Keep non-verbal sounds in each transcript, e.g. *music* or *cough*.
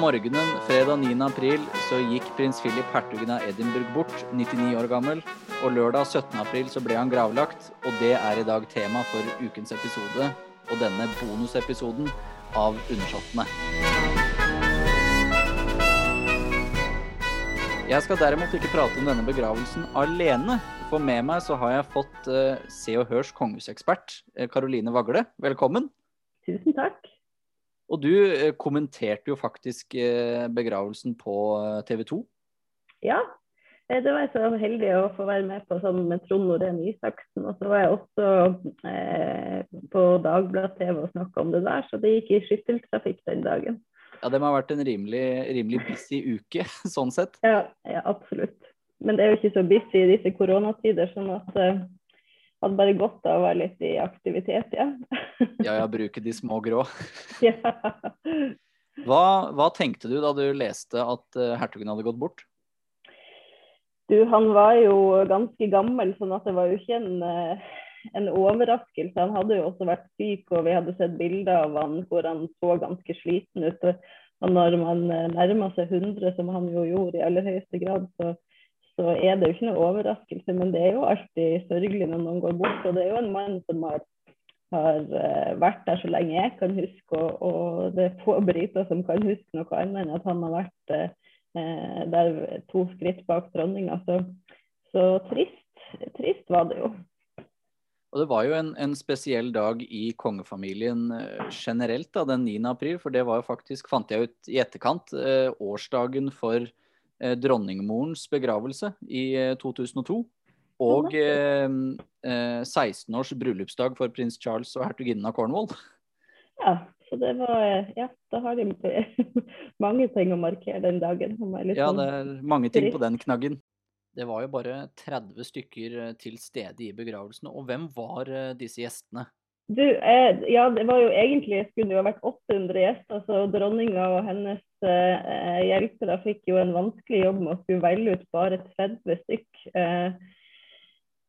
morgenen fredag 9. april så gikk prins Philip hertugen av Edinburgh bort, 99 år gammel. Og lørdag 17. april så ble han gravlagt, og det er i dag tema for ukens episode og denne bonusepisoden av Undersåttene. Jeg skal derimot ikke prate om denne begravelsen alene. For med meg så har jeg fått uh, Se og Hørs kongehusekspert, Karoline Vagle. Velkommen. Tusen takk. Og du uh, kommenterte jo faktisk uh, begravelsen på TV 2. Ja, det var jeg så heldig å få være med på sammen med Trond Norén Isaksen. Og så var jeg også på Dagbladet-TV og snakka om det der, så det gikk i skytteltrafikk den dagen. Ja, det må ha vært en rimelig, rimelig busy uke, sånn sett. Ja, ja, absolutt. Men det er jo ikke så busy i disse koronatider, sånn at hadde bare godt av å være litt i aktivitet, ja. *laughs* ja, ja, bruke de små grå. ja. Hva, hva, tenkte du da du leste at uh, hertugen hadde gått bort? Du, han var jo ganske gammel, sånn at det var jo ikke en, uh, en overraskelse. Han hadde jo også vært syk, og vi hadde sett bilder av han hvor han så ganske sliten ut. Og når man nærmer seg 100, som han jo gjorde i aller høyeste grad, så, så er det jo ikke noe overraskelse. Men det er jo alltid sørgelig når noen går bort. Og det er jo en mann som har, har vært der så lenge jeg kan huske, og, og det er få briter som kan huske noe annet enn at han har vært eh, der to skritt bak dronninga. Så, så trist, trist var det jo. Og det var jo en, en, spesiell dag i kongefamilien generelt, da, den 9. april. For det var jo faktisk, fant jeg ut i etterkant, eh, årsdagen for eh, dronningmorens begravelse i eh, 2002. Og 16 års bryllupsdag for prins Charles og hertuginnen av Cornwall. Ja, så det var Ja, da har de *laughs* mange ting å markere den dagen. ja, det er mange ting på den knaggen. Det var jo bare 30 stykker eh, til stede i begravelsene. Og hvem var eh, disse gjestene? Du, eh, ja, det var jo egentlig skulle jo vært 800 gjester. Så dronninga og hennes eh, hjelpere fikk jo en vanskelig jobb med å skulle velge ut bare 30 stykk eh,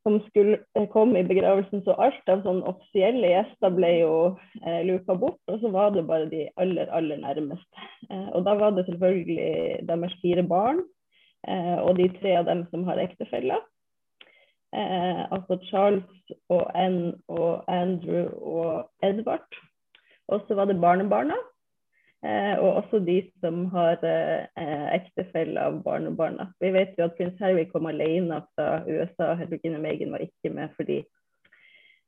som skulle eh, komme i begravelsen. Så alt av sånne offisielle gjester ble jo eh, luka bort, og så var det bare de aller, aller nærmeste. og da var det selvfølgelig deres fire barn eh, og de tre av dem som har ektefeller. Eh, altså Charles og Anne og Andrew og Edvard. Og så var det barnebarna. Eh, og også de som har eh, ektefelle av barnebarna. Vi vet jo at prins Harry kom alene fra USA. Helgine Megan var ikke med fordi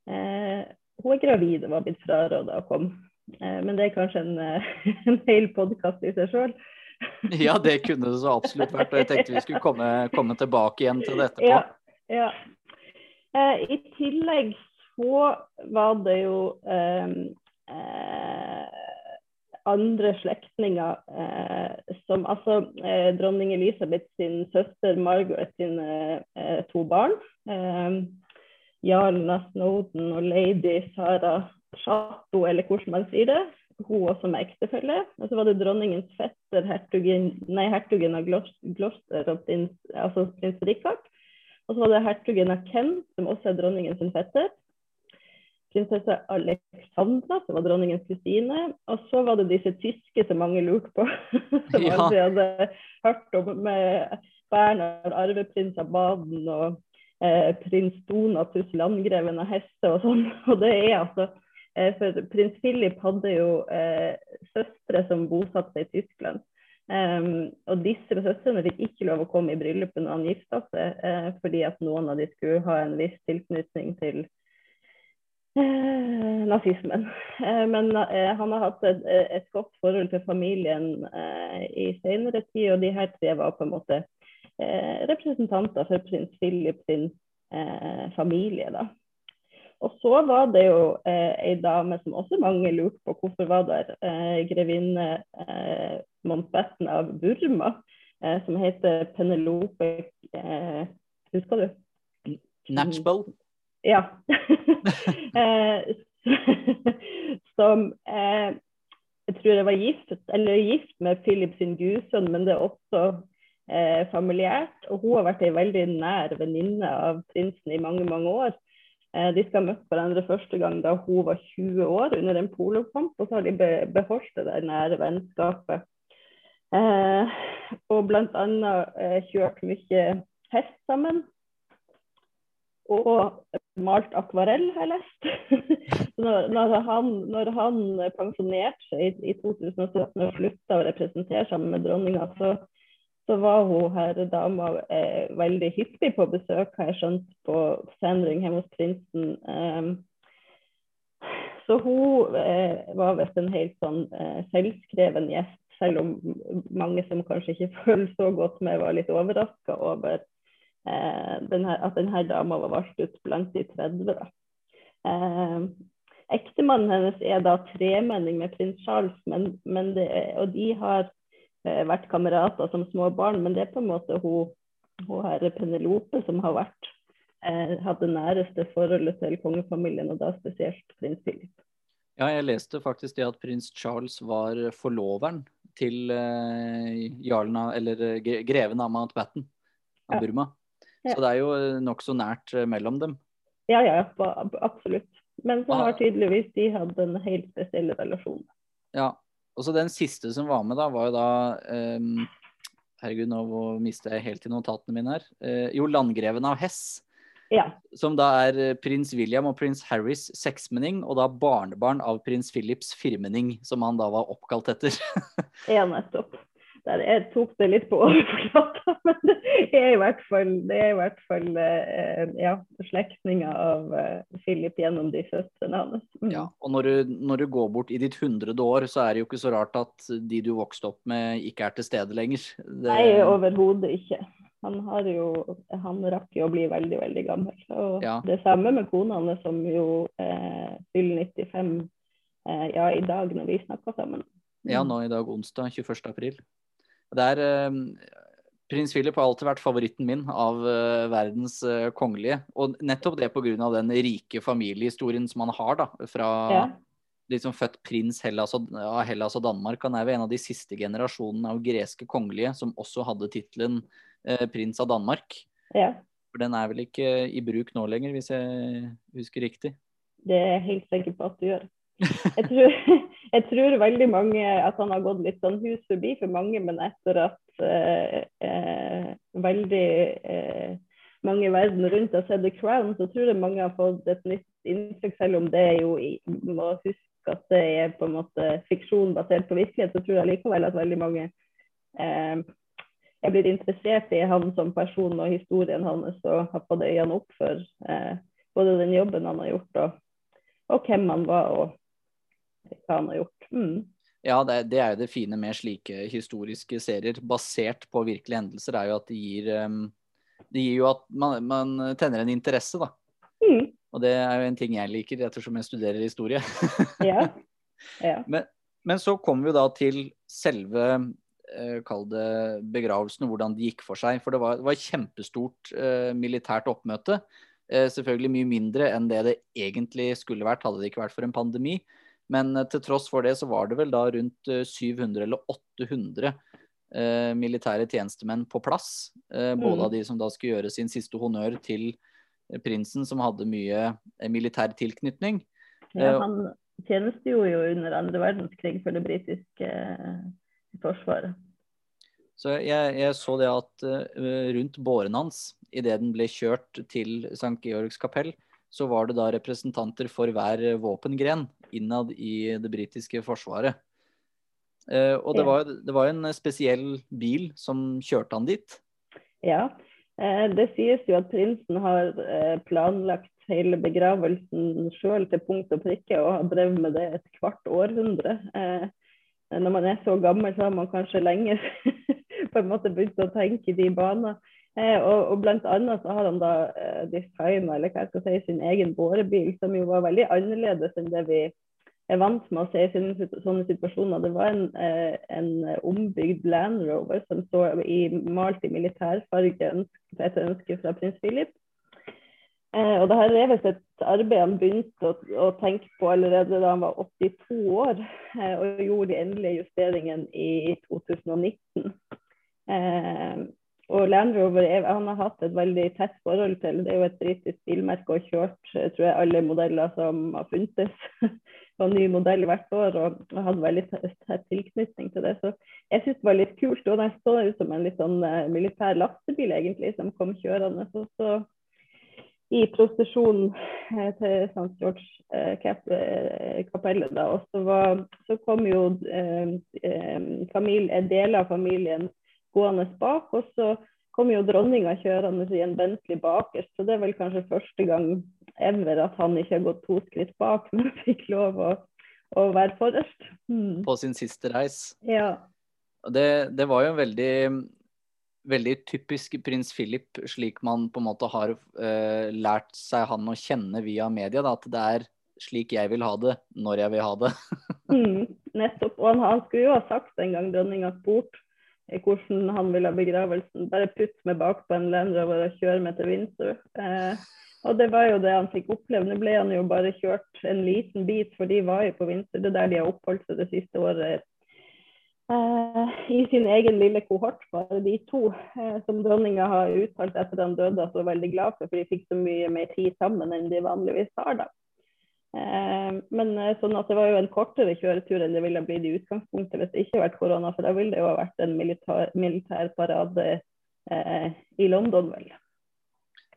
eh, hun er gravid og var blitt fraråda å komme. Eh, men det er kanskje en, *laughs* en hel podkast i seg sjøl. ja, det kunne det så absolutt vært. Og jeg tenkte vi skulle komme, komme tilbake igjen til det etterpå. *laughs* Ja, ja. Eh, I tillegg så var det jo eh, eh, andre slektninger eh, som altså dronning Elisabeth sin søster Margaret sine to barn. Jarlna Snowden og lady Sara Chateau, eller hvordan man sier det hun også med ektefelle. Og så var det dronningens fetter, hertugen, nei, hertugen av Gloucester og altså prins Richard. Og så var det hertugen av Kent, som også er dronningens fetter. Prinsesse Alexandra, som var dronningens kusine. Og så var det disse tyske som mange lurte på, *laughs* som ja. aldri hadde hørt om, med Bernhard, arveprins av Baden og eh, prins Donatus, landgreven av Hesse og sånn. *laughs* Og det er altså Eh, for prins Philip hadde jo eh, søstre som bosatte seg i Tyskland. Um, og disse søstrene fikk ikke lov å komme i bryllupet når han gifta seg, uh, fordi at noen av de skulle ha en viss tilknytning til uh, nazismen. Uh, *laughs* men eh, han har hatt et, et, godt forhold til familien i senere tid, og de her tre var på en måte representanter for prins Philip sin familie. da. Og så var det jo eh, ei dame som også mange lurte på hvorfor var der, eh, grevinne eh, Montbetten av Burma, eh, som heter Penelope eh, Husker du? Natchbell? Ja. *laughs* Eh, som eh, jeg tror jeg var gift, eller gift med Philip sin gudsønn, men det er også eh, familiært. Og hun har vært ei veldig nær venninne av prinsen i mange, mange år. Eh, de skal ha møtt hverandre første gang da hun var 20 år under en polokamp, og så har de beholdt det nære vennskapet. Eh, og bl.a. Eh, kjørt mye hest sammen. Og malt akvarell, har jeg lest. *laughs* når, han, når han pensjonerte seg i, i 2017 og slutta å representere sammen med dronninga, så, så var hun her dama eh, veldig hyppig på besøk, har jeg skjønt, på sendring hjemme hos prinsen. Eh, så hun eh, var visst en helt sånn eh, selvskreven gjest, selv om mange som kanskje ikke *laughs* følger så godt med, var litt overraska over Eh, her, at denne dama var valgt ut blant de 30. Da. Eh, Ektemannen hennes er da tremenning med prins Charles, men, men det, og de har vært kamerater som små barn. Men det er på en måte hun, hun herre Penelope som har vært eh, hatt det næreste forholdet til kongefamilien, og da spesielt prins Philip. Ja, jeg leste faktisk det at prins Charles var forloveren til eh, jarlen av, eller eh, greven av Mountbatten av ja. Burma. Så det er jo eh, nokså nært eh, mellom dem. Ja, ja, absolutt. Men så har tydeligvis de hatt en helt spesiell relasjon. Ja. Og så den siste som var med, da, var jo da um, Herregud, nå mister jeg helt i notatene mine her. Uh, jo, landgreven av Hess. Ja. Som da er prins William og prins Harrys seksmenning, og da barnebarn av prins Philips firmenning, som han da var oppkalt etter. *laughs* ja, nettopp jeg tok det litt på *laughs* overflata, men det er i hvert fall, det i hvert fall eh, ja, slektninger av eh, Philip gjennom de søstrene hans. Mm. Ja, og når du, når du, går bort i ditt hundrede år, så er det jo ikke så rart at de du vokste opp med, ikke er til stede lenger. Det... Nei, overhodet ikke. Han, har jo, han rakk jo å bli veldig, veldig gammel. Og ja. det samme med kona hans, som jo eh, fyller 95 eh, ja, i dag når vi snakker sammen. Ja, nå i dag onsdag 21. april. Det er uh, Prins Philip har alltid vært favoritten min av uh, verdens uh, kongelige. Og nettopp det pga. den rike familiehistorien som han har, da. Fra ja. liksom født prins Hellas og, av Hellas og Danmark. Han er jo en av de siste generasjonene av greske kongelige som også hadde tittelen prins av Danmark. Ja. For den er vel ikke i bruk nå lenger, hvis jeg husker riktig? Det er jeg helt sikker på at du gjør. Jeg tror, *laughs* jeg tror, veldig mange at han har gått litt sånn hus forbi for mange, men etter at eh, eh, veldig eh, mange i verden rundt har sett The Crown, så tror jeg mange har fått et nytt inntrykk, selv om det er jo må huske at det er på en måte fiksjon basert på virkelighet, så tror jeg likevel at veldig mange eh, er blitt interessert i han som person og historien hans og har fått øynene opp for eh, både den jobben han har gjort og, og hvem han var. og hva han har gjort. Mm. Ja, det, det, er jo det fine med slike historiske serier basert på virkelige hendelser, er jo at det gir, um, det gir jo at man, man, tenner en interesse, da. Mm. Og det er jo en ting jeg liker, ettersom jeg studerer historie. *laughs* ja. Ja. Men, men, så kommer vi da til selve uh, kall det begravelsen hvordan det gikk for seg. For det var, det var kjempestort eh, militært oppmøte. Eh, selvfølgelig mye mindre enn det det egentlig skulle vært, hadde det ikke vært for en pandemi. Men eh, til tross for det så var det vel da rundt 700 eh, eller 800 eh, militære tjenestemenn på plass. Eh, både mm. av de som da skulle gjøre sin siste honnør til prinsen, som hadde mye militær tilknytning. Ja, han tjenestegjorde jo under andre verdenskrig for det britiske forsvaret. Så jeg, jeg, så det at uh, rundt båren hans, idet den ble kjørt til St. Georgs kapell, så var det da representanter for hver våpengren innad i det britiske forsvaret. Eh, og det var, det var en spesiell bil som kjørte han dit? Ja, eh, det sies jo at prinsen har eh, planlagt hele begravelsen sjøl til punkt og prikke, og har drevet med det et kvart århundre. Når man er så gammel, så har man kanskje lenge *laughs* på en måte begynt å tenke i de baner. Eh, og, og blant annet så har han da eh, designa eller hva jeg skal si, sin egen bårebil, som jo var veldig annerledes enn det vi er vant med å se i sånne, situasjoner. Det var en, eh, en ombygd Land Rover som så i, malt i militærfarge etter ønske fra prins Philip. Eh, og det her er visst et arbeid han begynte å, å, tenke på allerede da han var 82 år, eh, og gjorde de endelige justeringene i 2019. Eh, og Land Rover han har hatt et veldig tett forhold til. Det er jo et britisk bilmerke og kjørt tror jeg, alle modeller som har funtes. *laughs* og ny modell hvert år og, hadde veldig tett tilknytning til det. Så jeg syntes det var litt kult. Og den så ut som en litt sånn uh, militær lastebil egentlig, som kom kjørende. Så, så i prosesjon eh, til St. George eh, kapellet. da, og så, var, så kom jo eh, familie, deler av familien gående bak. Og så kom jo dronninga kjørende i en Bentley bakerst, så det er vel kanskje første gang ever at han ikke har gått to skritt bak, men *laughs* fikk lov å, å være forrest. Mm. På sin siste reis. Ja. Det, det var jo en veldig, veldig typisk prins Philip, slik man på en måte har uh, lært seg han å kjenne via media. Da, at det er slik jeg vil ha det, når jeg vil ha det. *laughs* mm, nettopp. Og han, han, skulle jo ha sagt en gang dronninga spurte hvordan han ville ha begravelsen. Bare putt meg bak på en Land Rover og kjøre meg til Windsor. Eh, og det var jo det han fikk oppleve. Nå ble han jo bare kjørt en liten bit, for de var jo på Windsor. Det er der de har oppholdt seg det siste året. Eh, I sin egen lille kohort, bare de to, eh, som dronninga har uttalt etter han døde at hun var veldig glad for, for de fikk så mye mer tid sammen enn de vanligvis har. da. Eh, men eh, sånn at det var jo en kortere kjøretur enn det ville blitt i utgangspunktet hvis det ikke hadde vært korona. For da ville det jo ha vært en militær, militær parade eh, i London, vel.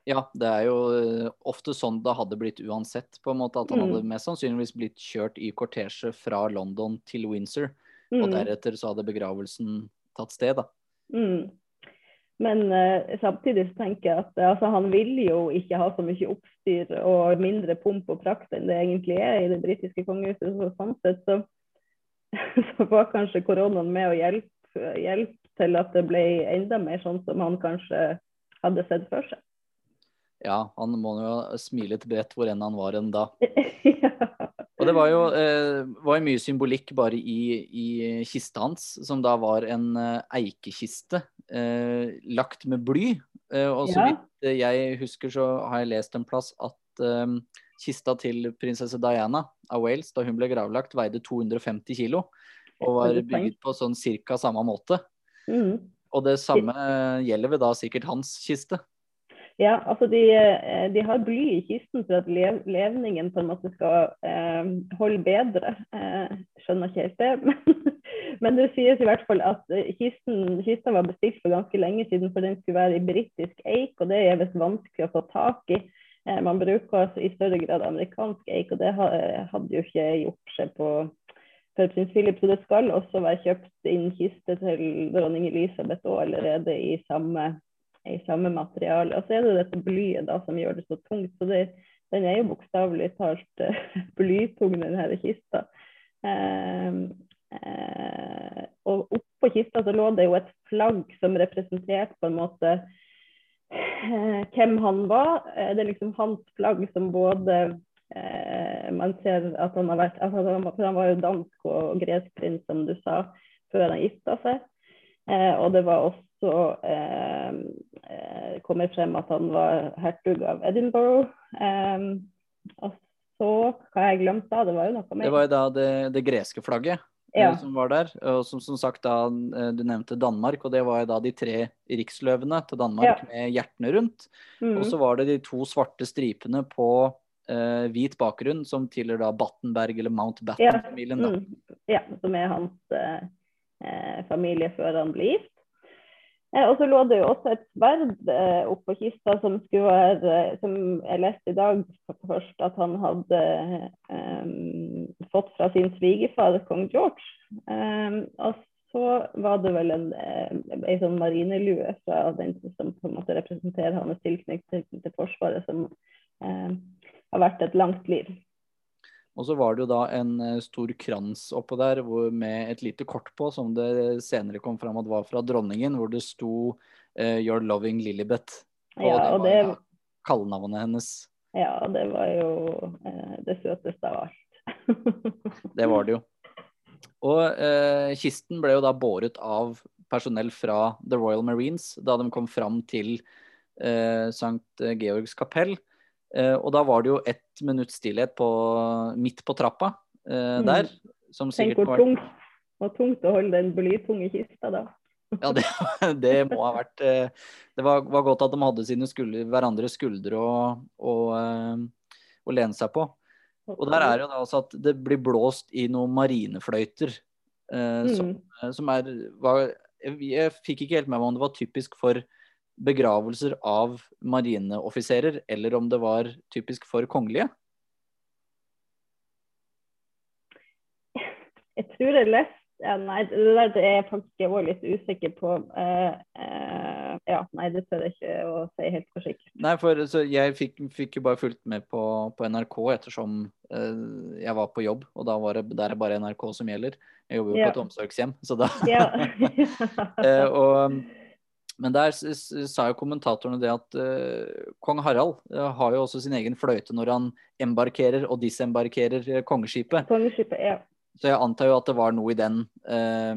Ja, det er jo eh, ofte sånn det hadde blitt uansett. på en måte At han mm. hadde mest sannsynligvis blitt kjørt i kortesje fra London til Windsor. Mm. Og deretter så hadde begravelsen tatt sted, da. Mm. Men uh, samtidig så tenker jeg at altså, han vil jo ikke ha så mye oppstyr og mindre pomp og prakt enn det egentlig er i det britiske kongehuset. Så sånn sett så, *laughs* så, var kanskje koronaen med å hjelpe, hjelpe, til at det ble enda mer sånn som han kanskje hadde sett for seg. Ja, han må jo smile til bredt hvor enn han var enn da. *laughs* ja. Og det var jo, eh, var mye symbolikk bare i, i, kista hans, som da var en eh, eikekiste eh, lagt med bly. Eh, og så ja. vidt jeg husker, så har jeg lest en plass at eh, kista til prinsesse Diana av Wales, da hun ble gravlagt, veide 250 kilo. Og var bygget på sånn cirka samme måte. Mm. Og det samme gjelder ved da sikkert hans kiste. Ja, altså de, eh, de, har bly i kisten for at lev, levningen på en måte skal eh, holde bedre. Eh, skjønner ikke helt det. *laughs* Men, men, det sies i hvert fall at eh, kisten, kisten, var bestilt for ganske lenge siden, for den skulle være i britisk eik, og det er visst vanskelig å få tak i. Eh, man bruker altså i større grad amerikansk eik, og det hadde jo ikke gjort seg på for prins Philip. Så det skal også være kjøpt inn kiste til dronning Elisabeth og allerede i samme i samme materiale. Og så er det dette blyet da som gjør det så tungt. Så det, den er jo bokstavelig talt uh, *laughs* blytung, denne kista. Uh, uh, og oppå kista så lå det jo et flagg som representerte på en måte eh, hvem han var. det er liksom hans flagg som både man ser at han har vært altså han var jo dansk og gresk prins, som du sa, før han gifta seg. og det var også så eh, kommer kom det frem at han var hertug av Edinburgh. Eh, og så hva har jeg glemt da? Det var jo noe mer. Det var jo da det, det greske flagget eh, ja. som var der. Og som, som, sagt da, eh, du nevnte Danmark, og det var jo da de tre riksløvene til Danmark ja. med hjertene rundt. Mm. Og så var det de to svarte stripene på eh, hvit bakgrunn som tilhører da Battenberg eller Mountbatten-familien. Ja. Mm. ja, som er hans eh, familie før han blir gift. Eh, og så lå det jo også et sverd eh, oppå kista som skulle være eh, Som jeg leste i dag først at han hadde um, fått fra sin svigerfar, kong George. Um, og så var det vel en, en sånn marinelue fra den som på en måte representerer hans tilknytning til Forsvaret, som um, har vært et langt liv. Og så var det jo da en eh, stor krans oppå der med et lite kort på, som det senere kom fram at var fra dronningen, hvor det sto uh, 'Your loving Lilibet'. Og ja, det var det... Ja, kallenavnet hennes. Ja, det var jo uh, det søteste av alt. *laughs* det var det jo. Og uh, kisten ble jo da båret av personell fra The Royal Marines da de kom fram til St. Georgs kapell. Eh, og da var det jo ett minutts stillhet på, midt på trappa eh, mm. der. Som Tenk hvor tungt, og tungt å holde den blytunge kista da. *laughs* Ja, det, det, må ha vært Det var, var godt at de hadde sine skulder, hverandres skuldre å, lene seg på. Og der er jo da altså at det blir blåst i noen marinefløyter. Eh, som, mm. som, er var, jeg, jeg fikk ikke helt med meg om det var typisk for begravelser av marineoffiserer, eller om det var typisk for kongelige? Jeg tror jeg leste Nei, det der det er faktisk jeg var litt usikker på. Uh, uh, ja, nei, det tør jeg ikke å si helt for sikkert. Nei, for jeg fikk, fikk, jo bare fulgt med på, på NRK ettersom uh, jeg var på jobb, og da var det, der er bare NRK som gjelder. Jeg jobber jo ja. på et omsorgshjem, så da *laughs* *laughs* og men der sa jo kommentatorene det at uh, kong Harald uh, har jo også sin egen fløyte når han embarkerer og disembarkerer uh, kongeskipet. Kongeskipet, ja. Så jeg antar jo at det var noe i den uh,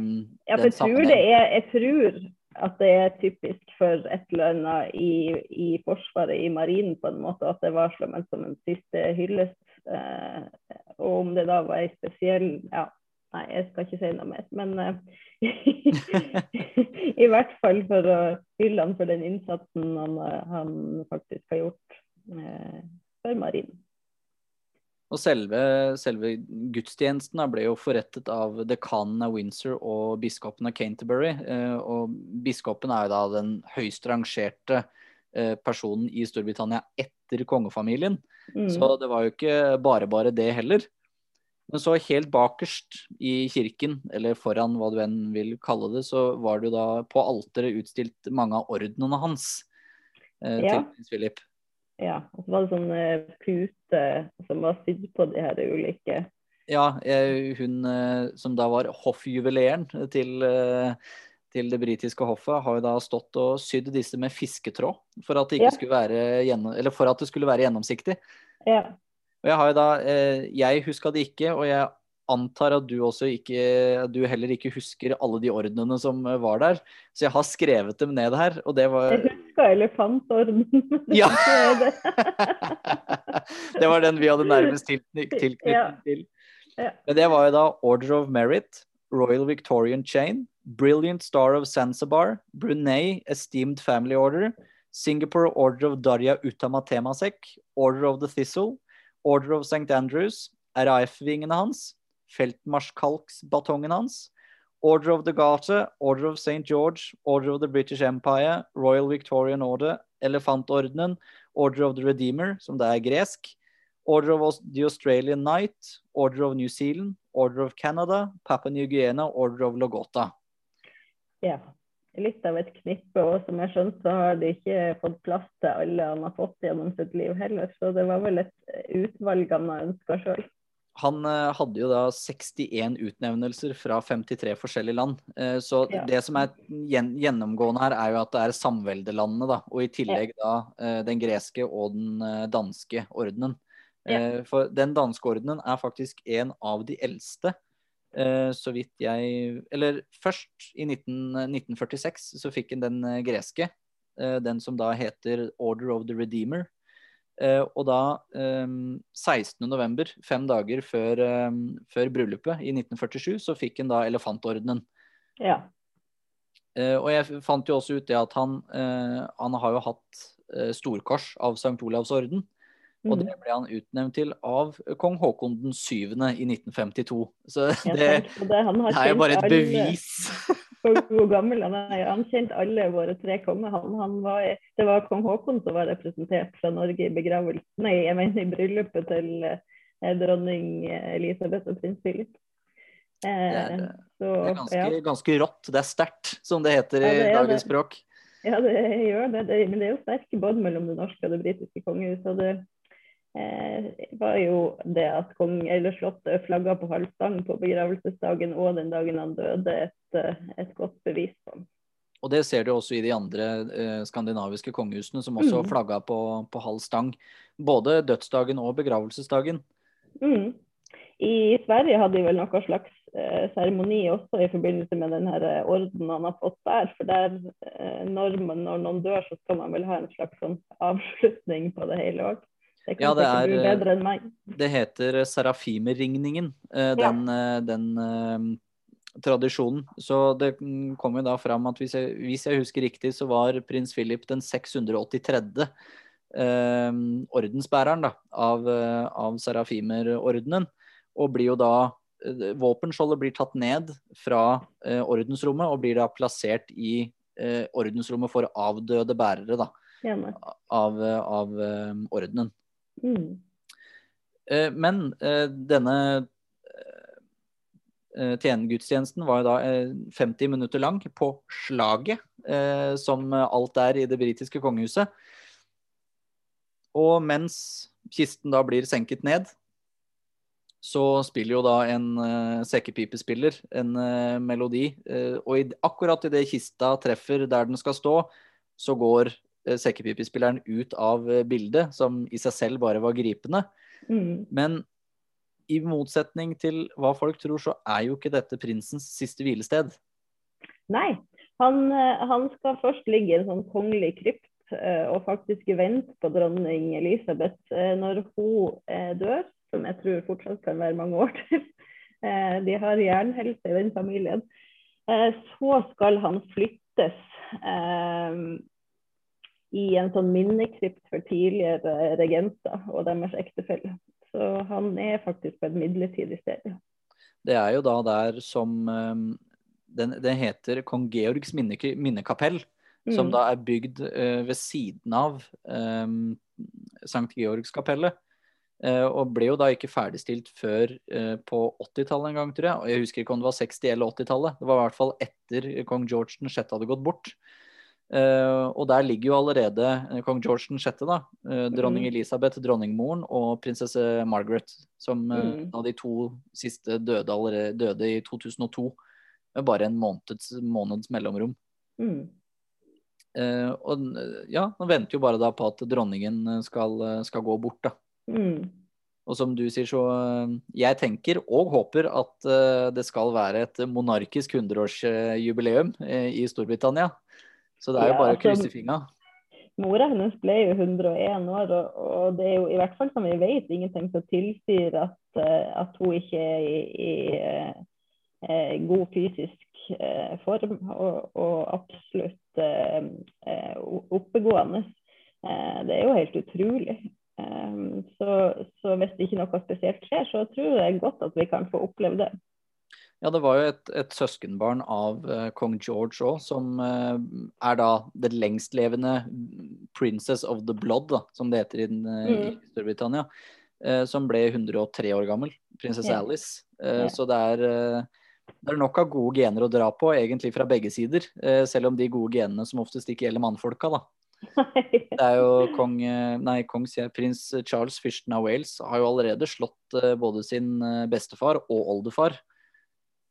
Ja, for det er, jeg tror at det er typisk for et eller annet i, i Forsvaret, i marinen, på en måte. At det var som en, som en siste hyllest. og om det da var ei spesiell ja, Nei, jeg skal ikke si noe mer. Men uh, *laughs* i hvert fall for å hylle han for den innsatsen han, han faktisk har gjort uh, for marinen. Og selve, selve gudstjenesten ble jo forrettet av dekanen av Windsor og biskopen av Canterbury. Uh, og biskopen er jo da den høyst rangerte personen i Storbritannia etter kongefamilien. Mm. Så det var jo ikke bare bare det heller. Men så helt bakerst i kirken, eller foran hva du enn vil kalle det, så var det jo da på alteret utstilt mange av ordnene hans eh, ja. til prins Philip. Ja, og så var det sånne puter pute som var sydd på de her ulike Ja, eh, hun eh, som da var hoffjuveleren til eh, til det britiske hoffet har jo da stått og sydd disse med fisketråd for at det, ja. skulle være eller for at det skulle være gjennomsiktig. Ja. Og jeg har jo da eh, Jeg huska det ikke, og jeg antar at du ikke Du heller ikke husker alle de ordnene som eh, var der. Så jeg har skrevet dem ned her, og det var Jeg huska elefantorden. Ja! *laughs* det var den vi hadde nærmest tilknytning til. Men det var jo da Order of Merit, Royal Victorian Chain, Brilliant Star of Zanzibar, Brunei Esteemed Family Order, Singapore Order of Darya Utama Temasek, Order of the Thistle, Order of St. Andrews, RAF-vingene hans, feltmarskalksbatongen hans, Order of the Garter, Order of St. George, Order of the British Empire, Royal Victorian Order, Elefantordenen, Order of the Redeemer, som det er gresk, Order of the Australian Knight, Order of New Zealand, Order of Canada, Papua New Guinea, Order of Logota. Ja litt av et knippe. Og som jeg skjønte, så har de ikke fått plass til alle han har fått gjennom sitt liv heller. Så det var vel et utvalg han har ønska sjøl. Han uh, hadde jo da 61 utnevnelser fra 53 forskjellige land. Uh, så ja. det som er gjennomgående her, er jo at det er samveldelandene, da. Og i tillegg da uh, den greske og den danske ordenen. Ja. For den danske ordenen er faktisk en av de eldste Eh, så vidt jeg Eller først, i 19, 1946, så fikk han den eh, greske. Eh, den som da heter Order of the Redeemer. og da, 16.11., fem dager før, før, bryllupet i 1947, så fikk han da elefantordenen. Ja. og jeg fant jo også ut det at han, han har jo hatt storkors av St. Olavs orden. Og det mm. ble han utnevnt til av kong Haakon den 7. i 1952. Så det, det, det er jo bare et bevis. *laughs* hvor gammel han er. Han kjente alle våre tre konger. Han, han var, det var kong Haakon som var representert fra Norge i begravelsen, nei, jeg mener i bryllupet til eh, dronning Elisabeth og prins Philip. Eh, det, er, så, det er ganske, ja. ganske, rått. Det er sterkt, som det heter i ja, dagens språk. Ja, det gjør det. det. Men det er jo sterke bånd mellom det norske og det britiske kongehuset. Det, eh, var jo det at kong eller slottet flagga på halv stang på begravelsesdagen og den dagen han døde, et, eh, et godt bevis på. Og det ser du også i de andre eh, skandinaviske kongehusene, som også mm. flagga på, på, halv stang. Både dødsdagen og begravelsesdagen. Mm. I Sverige hadde de vel noe slags eh, seremoni også i forbindelse med den eh, ordenen han har fått der. For der, eh, når, man, når, noen dør, så skal man vel ha en slags sånn avslutning på det hele òg. Det kan ja, det er, bli bedre enn meg. Det heter Serafimerringningen. Eh, den, ja. Eh, den, tradisjonen. Så det kom jo da fram at hvis jeg, hvis jeg husker riktig, så var prins Philip den 683. Eh, ordensbæreren da, av, av Serafimer-ordenen. Og blir jo da eh, Våpenskjoldet blir tatt ned fra eh, ordensrommet og blir da plassert i eh, ordensrommet for avdøde bærere da, av, av eh, ordenen. Mm. Eh, men eh, denne eh, tjenegudstjenesten var jo da eh, 50 minutter lang på slaget, som alt er i det britiske kongehuset. Og mens kisten da blir senket ned, så spiller jo da en sekkepipespiller en melodi. eh, og i, akkurat idet kista treffer der den skal stå, så går sekkepipespilleren ut av eh, bildet, som i seg selv bare var gripende. Mm. Men i motsetning til hva folk tror, så er jo ikke dette prinsens siste hvilested. Nei, han, eh, han skal først ligge i en sånn kongelig krypt eh, og faktisk vente på dronning Elisabeth eh, når hun eh, dør, som jeg tror fortsatt kan være mange år til. *laughs* Eh, De har jernhelse i den familien. Eh, Så skal han flyttes eh, i en sånn minnekrypt for tidligere regenter og deres ektefeller. Så han er faktisk på et midlertidig sted. Det er jo da der som den, den, Det heter Kong Georgs minne, minnekapell, som Mm. da er bygd eh, ved siden av um, Sankt Georgskapellet. Eh, og ble jo da ikke ferdigstilt før eh, på 80-tallet en gang, tror jeg. Og jeg husker ikke om det var 60- eller 80-tallet. Det var i hvert fall etter kong George den 6. hadde gått bort. Eh, og der ligger jo allerede eh, kong George den 6., da. eh, dronning Mm. Elisabeth, dronningmoren, og prinsesse Margaret, som Mm. av de to siste døde, allerede, døde i 2002. Med bare en måneds, måneds mellomrom. Mm. Og ja, nå venter jo bare da på at dronningen skal, skal gå bort, da. Mm. Og som du sier, så Jeg tenker og håper at det skal være et monarkisk 100-årsjubileum eh, i Storbritannia. Så det er jo Ja, bare å altså- krysse fingra. Mora hennes ble jo 101 år, og, og det er jo i hvert fall som vi vet ingenting som tilsier at, eh, at hun ikke er i, i eh, eh, god fysisk eh, form, og, og absolutt eh, eh, oppegående. Det er jo helt utrolig. Så, så hvis ikke noe spesielt skjer, så tror jeg godt at vi kan få oppleve det. Ja, det var jo et, et søskenbarn av uh, kong George òg, som uh, er da det lengstlevende princess of the blood, da, som det heter i, den, i Mm. Storbritannia. eh, som ble 103 år gammel. Prinsesse yeah. Alice. Ja. Så det er, det er nok av gode gener å dra på, egentlig fra begge sider. selv om de gode genene som oftest ikke gjelder mannfolka, da. *laughs* Det er jo kong, nei, kong sier prins Charles fyrsten av Wales har jo allerede slått både sin bestefar og oldefar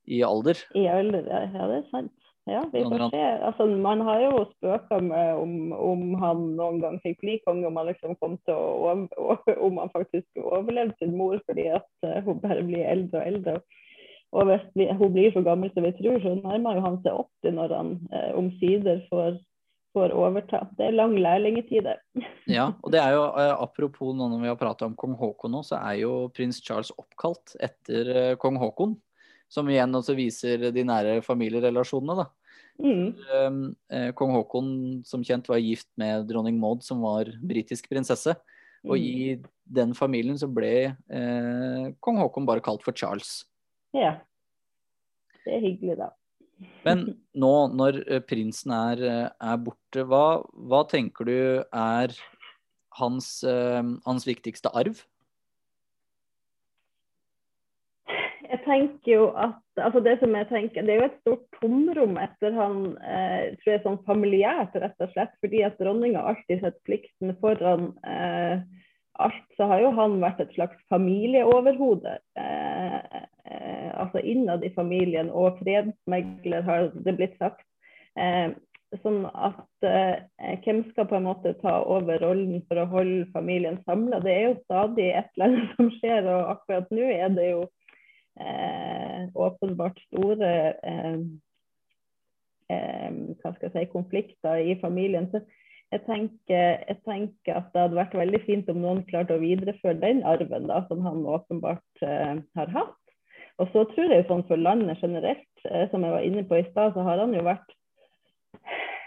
i alder. I alder, ja, ja, det er sant. Ja, vi får se. Altså, man har jo spøka med om, om han noen gang fikk bli konge, om han liksom kom til å *laughs* om han faktisk overlevde sin mor fordi at eh, hun bare blir eldre og eldre. Og hvis vi, hun blir så gammel som vi tror, så nærmer jo han seg 80 når han eh, omsider får, får overta. Det er lang lærlingetid der. *laughs* Ja, og det er jo eh, apropos nå når vi har prata om kong Haakon nå, så er jo prins Charles oppkalt etter eh, kong Haakon. Som igjen også viser de nære familierelasjonene, da. Mm. Um, eh, Kong Haakon som kjent var gift med dronning Maud, som var britisk prinsesse. Og Mm. i den familien så ble eh, kong Haakon bare kalt for Charles. Ja. Det er hyggelig, da. Men *laughs* nå når eh, prinsen er, eh, er borte, hva, hva tenker du er hans, eh, hans viktigste arv? Jeg tenker jo at altså det som jeg tenker, det er jo et stort tomrom etter han eh, tror jeg sånn familiært, rett og slett. Fordi at dronninga alltid setter plikten foran eh, alt. Så har jo han vært et slags familieoverhode. Eh, eh, altså innad i familien, og fredsmegler har det blitt sagt. Eh, sånn at eh, hvem skal på en måte ta over rollen for å holde familien samla? Det er jo stadig et eller annet som skjer, og akkurat nå er det jo åpenbart store eh, eh, hva skal jeg si, konflikter i familien. Så jeg tenker, jeg tenker at det hadde vært veldig fint om noen klarte å videreføre den arven da, som han åpenbart eh, har hatt. Og så tror jeg sånn for landet generelt, som jeg var inne på i stad, så har han jo vært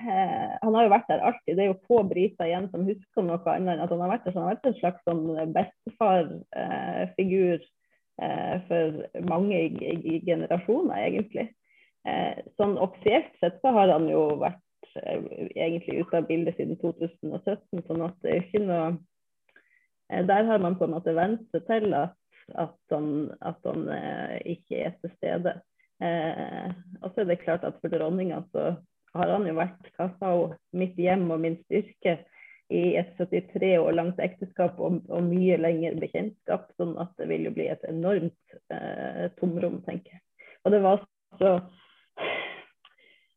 han har jo vært der alltid. Det er jo få briter igjen som husker noe annet enn at han har vært der. Så han har vært en slags sånn bestefarfigur eh, for mange generasjoner, egentlig. Eh, sånn offisielt sett så har han jo vært Eh, egentlig ute av bildet siden 2017. sånn at det er ikke noe eh, Der har man på en måte vent seg til at, at han, at han eh, ikke er til stede. Eh, og så er det klart at for dronninga så har han jo vært hva sa hun, mitt hjem og min styrke i et 73 år langt ekteskap og, og mye lengre bekjentskap. Sånn at det vil jo bli et enormt eh, tomrom, tenker jeg. Og det var så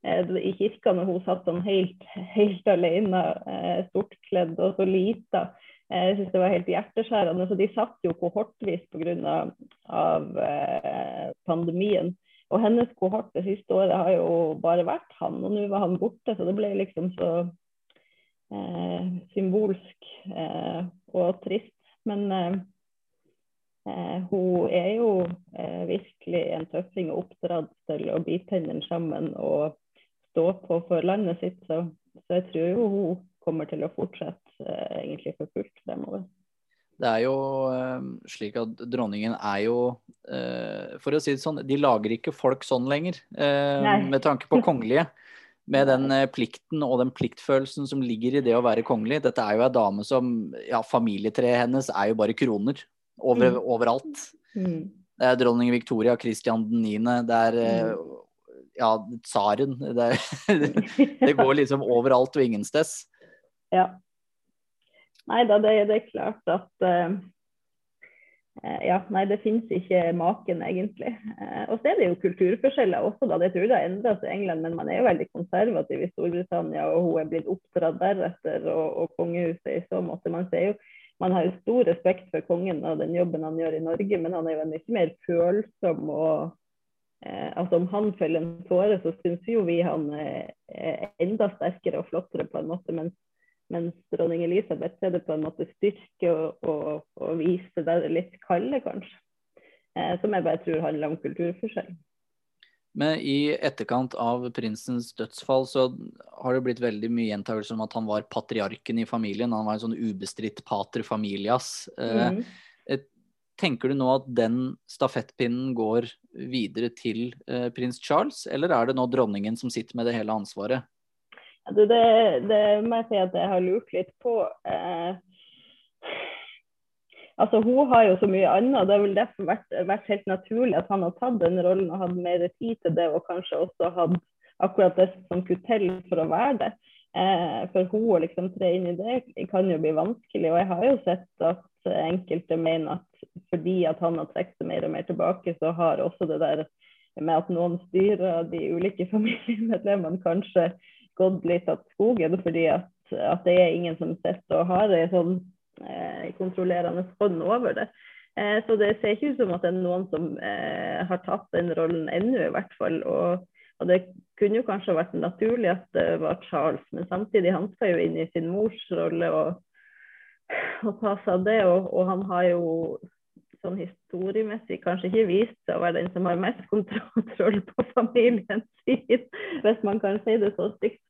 Eh, i kirka når hun satt sånn helt, helt alene, eh, sortkledd og så lita. Eh, jeg synes det var helt hjerteskjærende. Så de satt jo kohortvis pga. Av, pandemien. Og hennes kohort det siste året har jo bare vært han, og nå var han borte. Så det ble liksom så eh, symbolsk eh, og trist. Men eh, hun er jo virkelig en tøffing og oppdratt til å bite tennene sammen og stå på for landet sitt. Så, så jeg tror jo hun kommer til å fortsette eh, egentlig for fullt fremover. Det er jo eh, slik at dronningen er jo eh, For å si det sånn, de lager ikke folk sånn lenger. Nei. med tanke på kongelige. *laughs* Med den eh, plikten og den pliktfølelsen som ligger i det å være kongelig. Dette er jo ei dame som Ja, familietreet hennes er jo bare kroner. Over, mm. Overalt. Mm. Det er dronning Victoria, Christian 9., det er mm ja, tsaren. Det, *laughs* det, går liksom overalt og ingensteds. Ja. Nei da, det, det, er klart at uh, Ja, nei, det finnes ikke maken, egentlig. Uh, og så er det jo kulturforskjeller også, da. Det tror jeg har endret seg i England, men man er jo veldig konservativ i Storbritannia, og hun er blitt oppdratt deretter, og, og kongehuset i så måte. Man ser jo man har jo stor respekt for kongen og den jobben han gjør i Norge, men han er jo mye mer følsom og eh, altså Om han følger en tåre, så syns jo vi han er enda sterkere og flottere på en måte. Mens, mens dronning Elisabeth er det på en måte styrke og, og, og vise det litt kalde, kanskje. Eh, som jeg bare tror handler om kulturforskjell. Men i etterkant av prinsens dødsfall så har det blitt veldig mye gjentagelse om at han var patriarken i familien. Han var en sånn ubestridt pater familias. Mm. Eh, Tenker du nå at den stafettpinnen går videre til eh, prins Charles, eller er det nå dronningen som sitter med det hele ansvaret? Det, det, det, må jeg si at jeg har lurt litt på. Eh, altså Hun har jo så mye annet. Det har vel derfor vært, vært, helt naturlig at han har tatt den rollen og hatt mer tid til det, og kanskje også hatt akkurat det som skulle til for å være det. Eh, for hun å liksom tre inn i det kan jo bli vanskelig. Og jeg har jo sett at enkelte mener at fordi at han har trukket seg mer og mer tilbake, så har også det der med at noen styrer de ulike *laughs* familiemedlemmene kanskje gått litt av skogen. Fordi at, at, det er ingen som sitter og har en sånn eh, kontrollerende hånd over det. Eh, så det ser ikke ut som at det er noen som eh, har tatt den rollen ennå, i hvert fall. Og, og, det kunne jo kanskje vært naturlig at det var Charles, men samtidig han skal jo inn i sin mors rolle. og og ta seg av det. Og, og, han har jo sånn historiemessig kanskje ikke vist seg å være den som har mest *laughs* kontroll på familien sin, hvis man kan si det så stygt.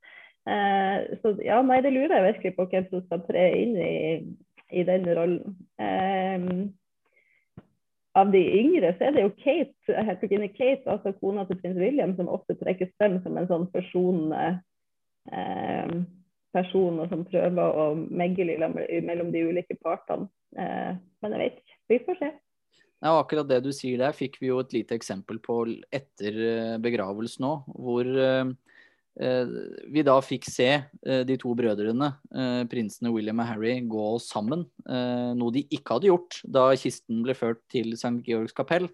Eh, så ja, nei, det lurer jeg virkelig på hvem som skal tre inn i, i den rollen. Eh, av de yngre så er det jo Kate, hertuginne Kate, altså kona til prins William, som ofte trekkes frem som en sånn forsonende eh, personer som prøver å megle mellom de ulike partene. Eh, men jeg vet ikke. Vi får se. Ja, akkurat det du sier der, fikk vi jo et lite eksempel på etter eh, begravelsen òg. Hvor eh, vi da fikk se de to brødrene, prinsene William og Harry, gå sammen. Noe de ikke hadde gjort da kisten ble ført til St. Georgs kapell.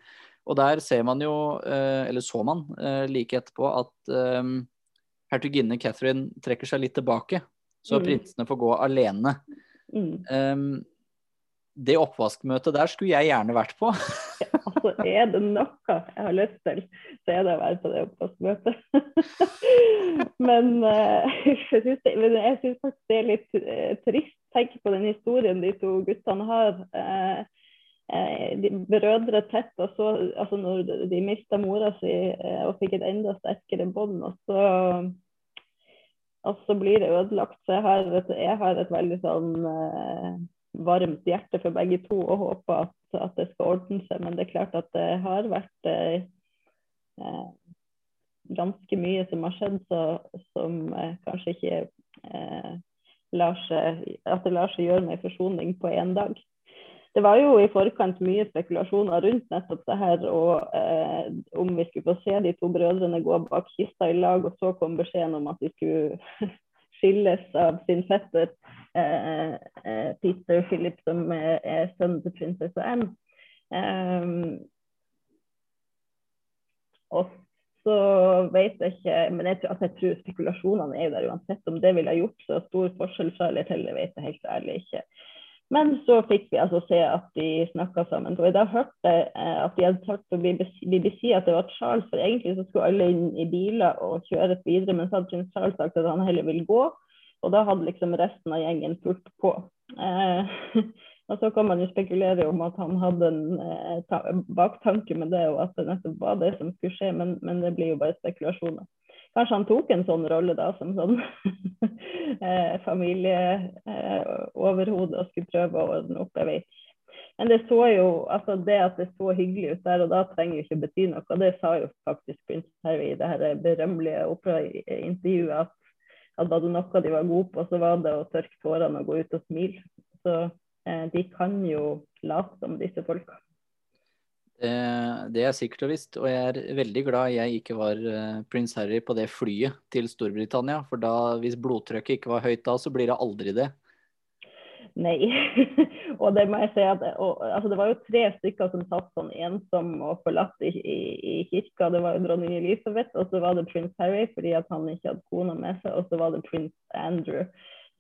Og der ser man jo, eller så man like etterpå, at hertuginne Catherine trekker seg litt tilbake, så mm. prinsene får gå alene. Mm. Det oppvaskmøtet der skulle jeg gjerne vært på. Altså, er det noe jeg har lyst til, så er det å være på det oppvaskmøtet. *laughs* men, uh, jeg syns faktisk det er litt uh, trist. Tenk på den historien de to guttene har. Eh, de brødre tett. Og så, altså når de mista mora si eh, og fikk et enda sterkere bånd, og så og så blir det ødelagt. Så jeg har jeg har et veldig sånn eh, varmt hjerte for begge to og håper at, at, det skal ordne seg. Men det er klart at det har vært eh, eh ganske mye som har skjedd så, som eh, kanskje ikke eh, lar seg, at det lar seg gjøre med forsoning på én dag. Det var jo i forkant mye spekulasjoner rundt nettopp det her, og eh, om vi skulle få se de to brødrene gå bak kista i lag, og så kom beskjeden om at de skulle *laughs* skilles av sin fetter eh, eh, Peter Philip, som er, er sønnen til prinsesse Anne. Um, og så vet jeg ikke Men jeg, altså jeg tror spekulasjonene er der uansett. Om det ville ha gjort så stor forskjell fra eller til, vet jeg helt ærlig ikke. Men så fikk vi altså se at de snakka sammen. Og da hørte jeg at de hadde sagt på BBC at det var Charles, for egentlig så skulle alle inn i biler og kjøre videre, men så hadde prins Charles sagt at han heller ville gå. Og da hadde liksom resten av gjengen fulgt på. Eh, *laughs* Og så kan man jo spekulere om at han hadde en eh, baktanke med det, og at det nettopp var det som skulle skje, men, men, det blir jo bare spekulasjoner. Kanskje han tok en sånn rolle da, som sånn *laughs* eh, familieoverhode eh, og skulle prøve å ordne opp, jeg vet. Men det så jo, altså det at det så hyggelig ut der og da, trenger jo ikke bety noe. Det sa jo faktisk prins Harry i det her berømmelige operaintervjuet, at, at var det noe de var gode på, så var det å tørke tårene og gå ut og smile. Så Eh, de kan jo late som disse folka. Det, det er sikkert og visst, og jeg er veldig glad jeg ikke var uh, prins Harry på det flyet til Storbritannia. For da, hvis blodtrykket ikke var høyt da, så blir det aldri det. Nei. *laughs* og det må jeg si at og, altså, det var jo tre stykker som satt sånn ensom og forlatt i, i, i, kirka. Det var jo dronning Elisabeth, og så var det prins Harry fordi at han ikke hadde kona med seg, og så var det prins Andrew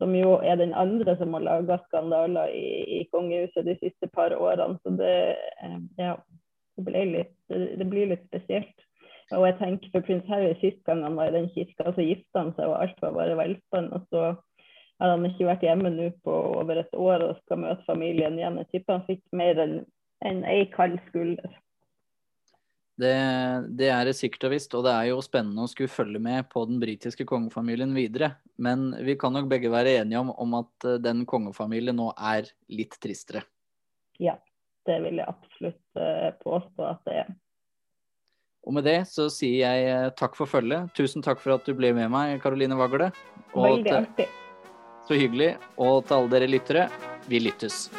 som jo er den andre som har laga skandaler i, i, kongehuset de siste par årene. Så det, eh, ja, det, litt, det, blir litt spesielt. Og jeg tenker for prins Harry sist gang han var i den kirka, så gifta han seg, og alt var bare velstand. Og så har han ikke vært hjemme nå på over et år og skal møte familien igjen. Jeg tipper han fikk mer enn en ei kald skulder. Det, det, er det sikkert og visst, og det er jo spennende å skulle følge med på den britiske kongefamilien videre. Men vi kan nok begge være enige om, om at eh, den kongefamilien nå er litt tristere. Ja, det vil jeg absolutt uh, påstå at det er. Og med det så sier jeg uh, takk for følget. Tusen takk for at du ble med meg, Karoline Vagle. Veldig artig. Så hyggelig. Og til alle dere lyttere, vi lyttes.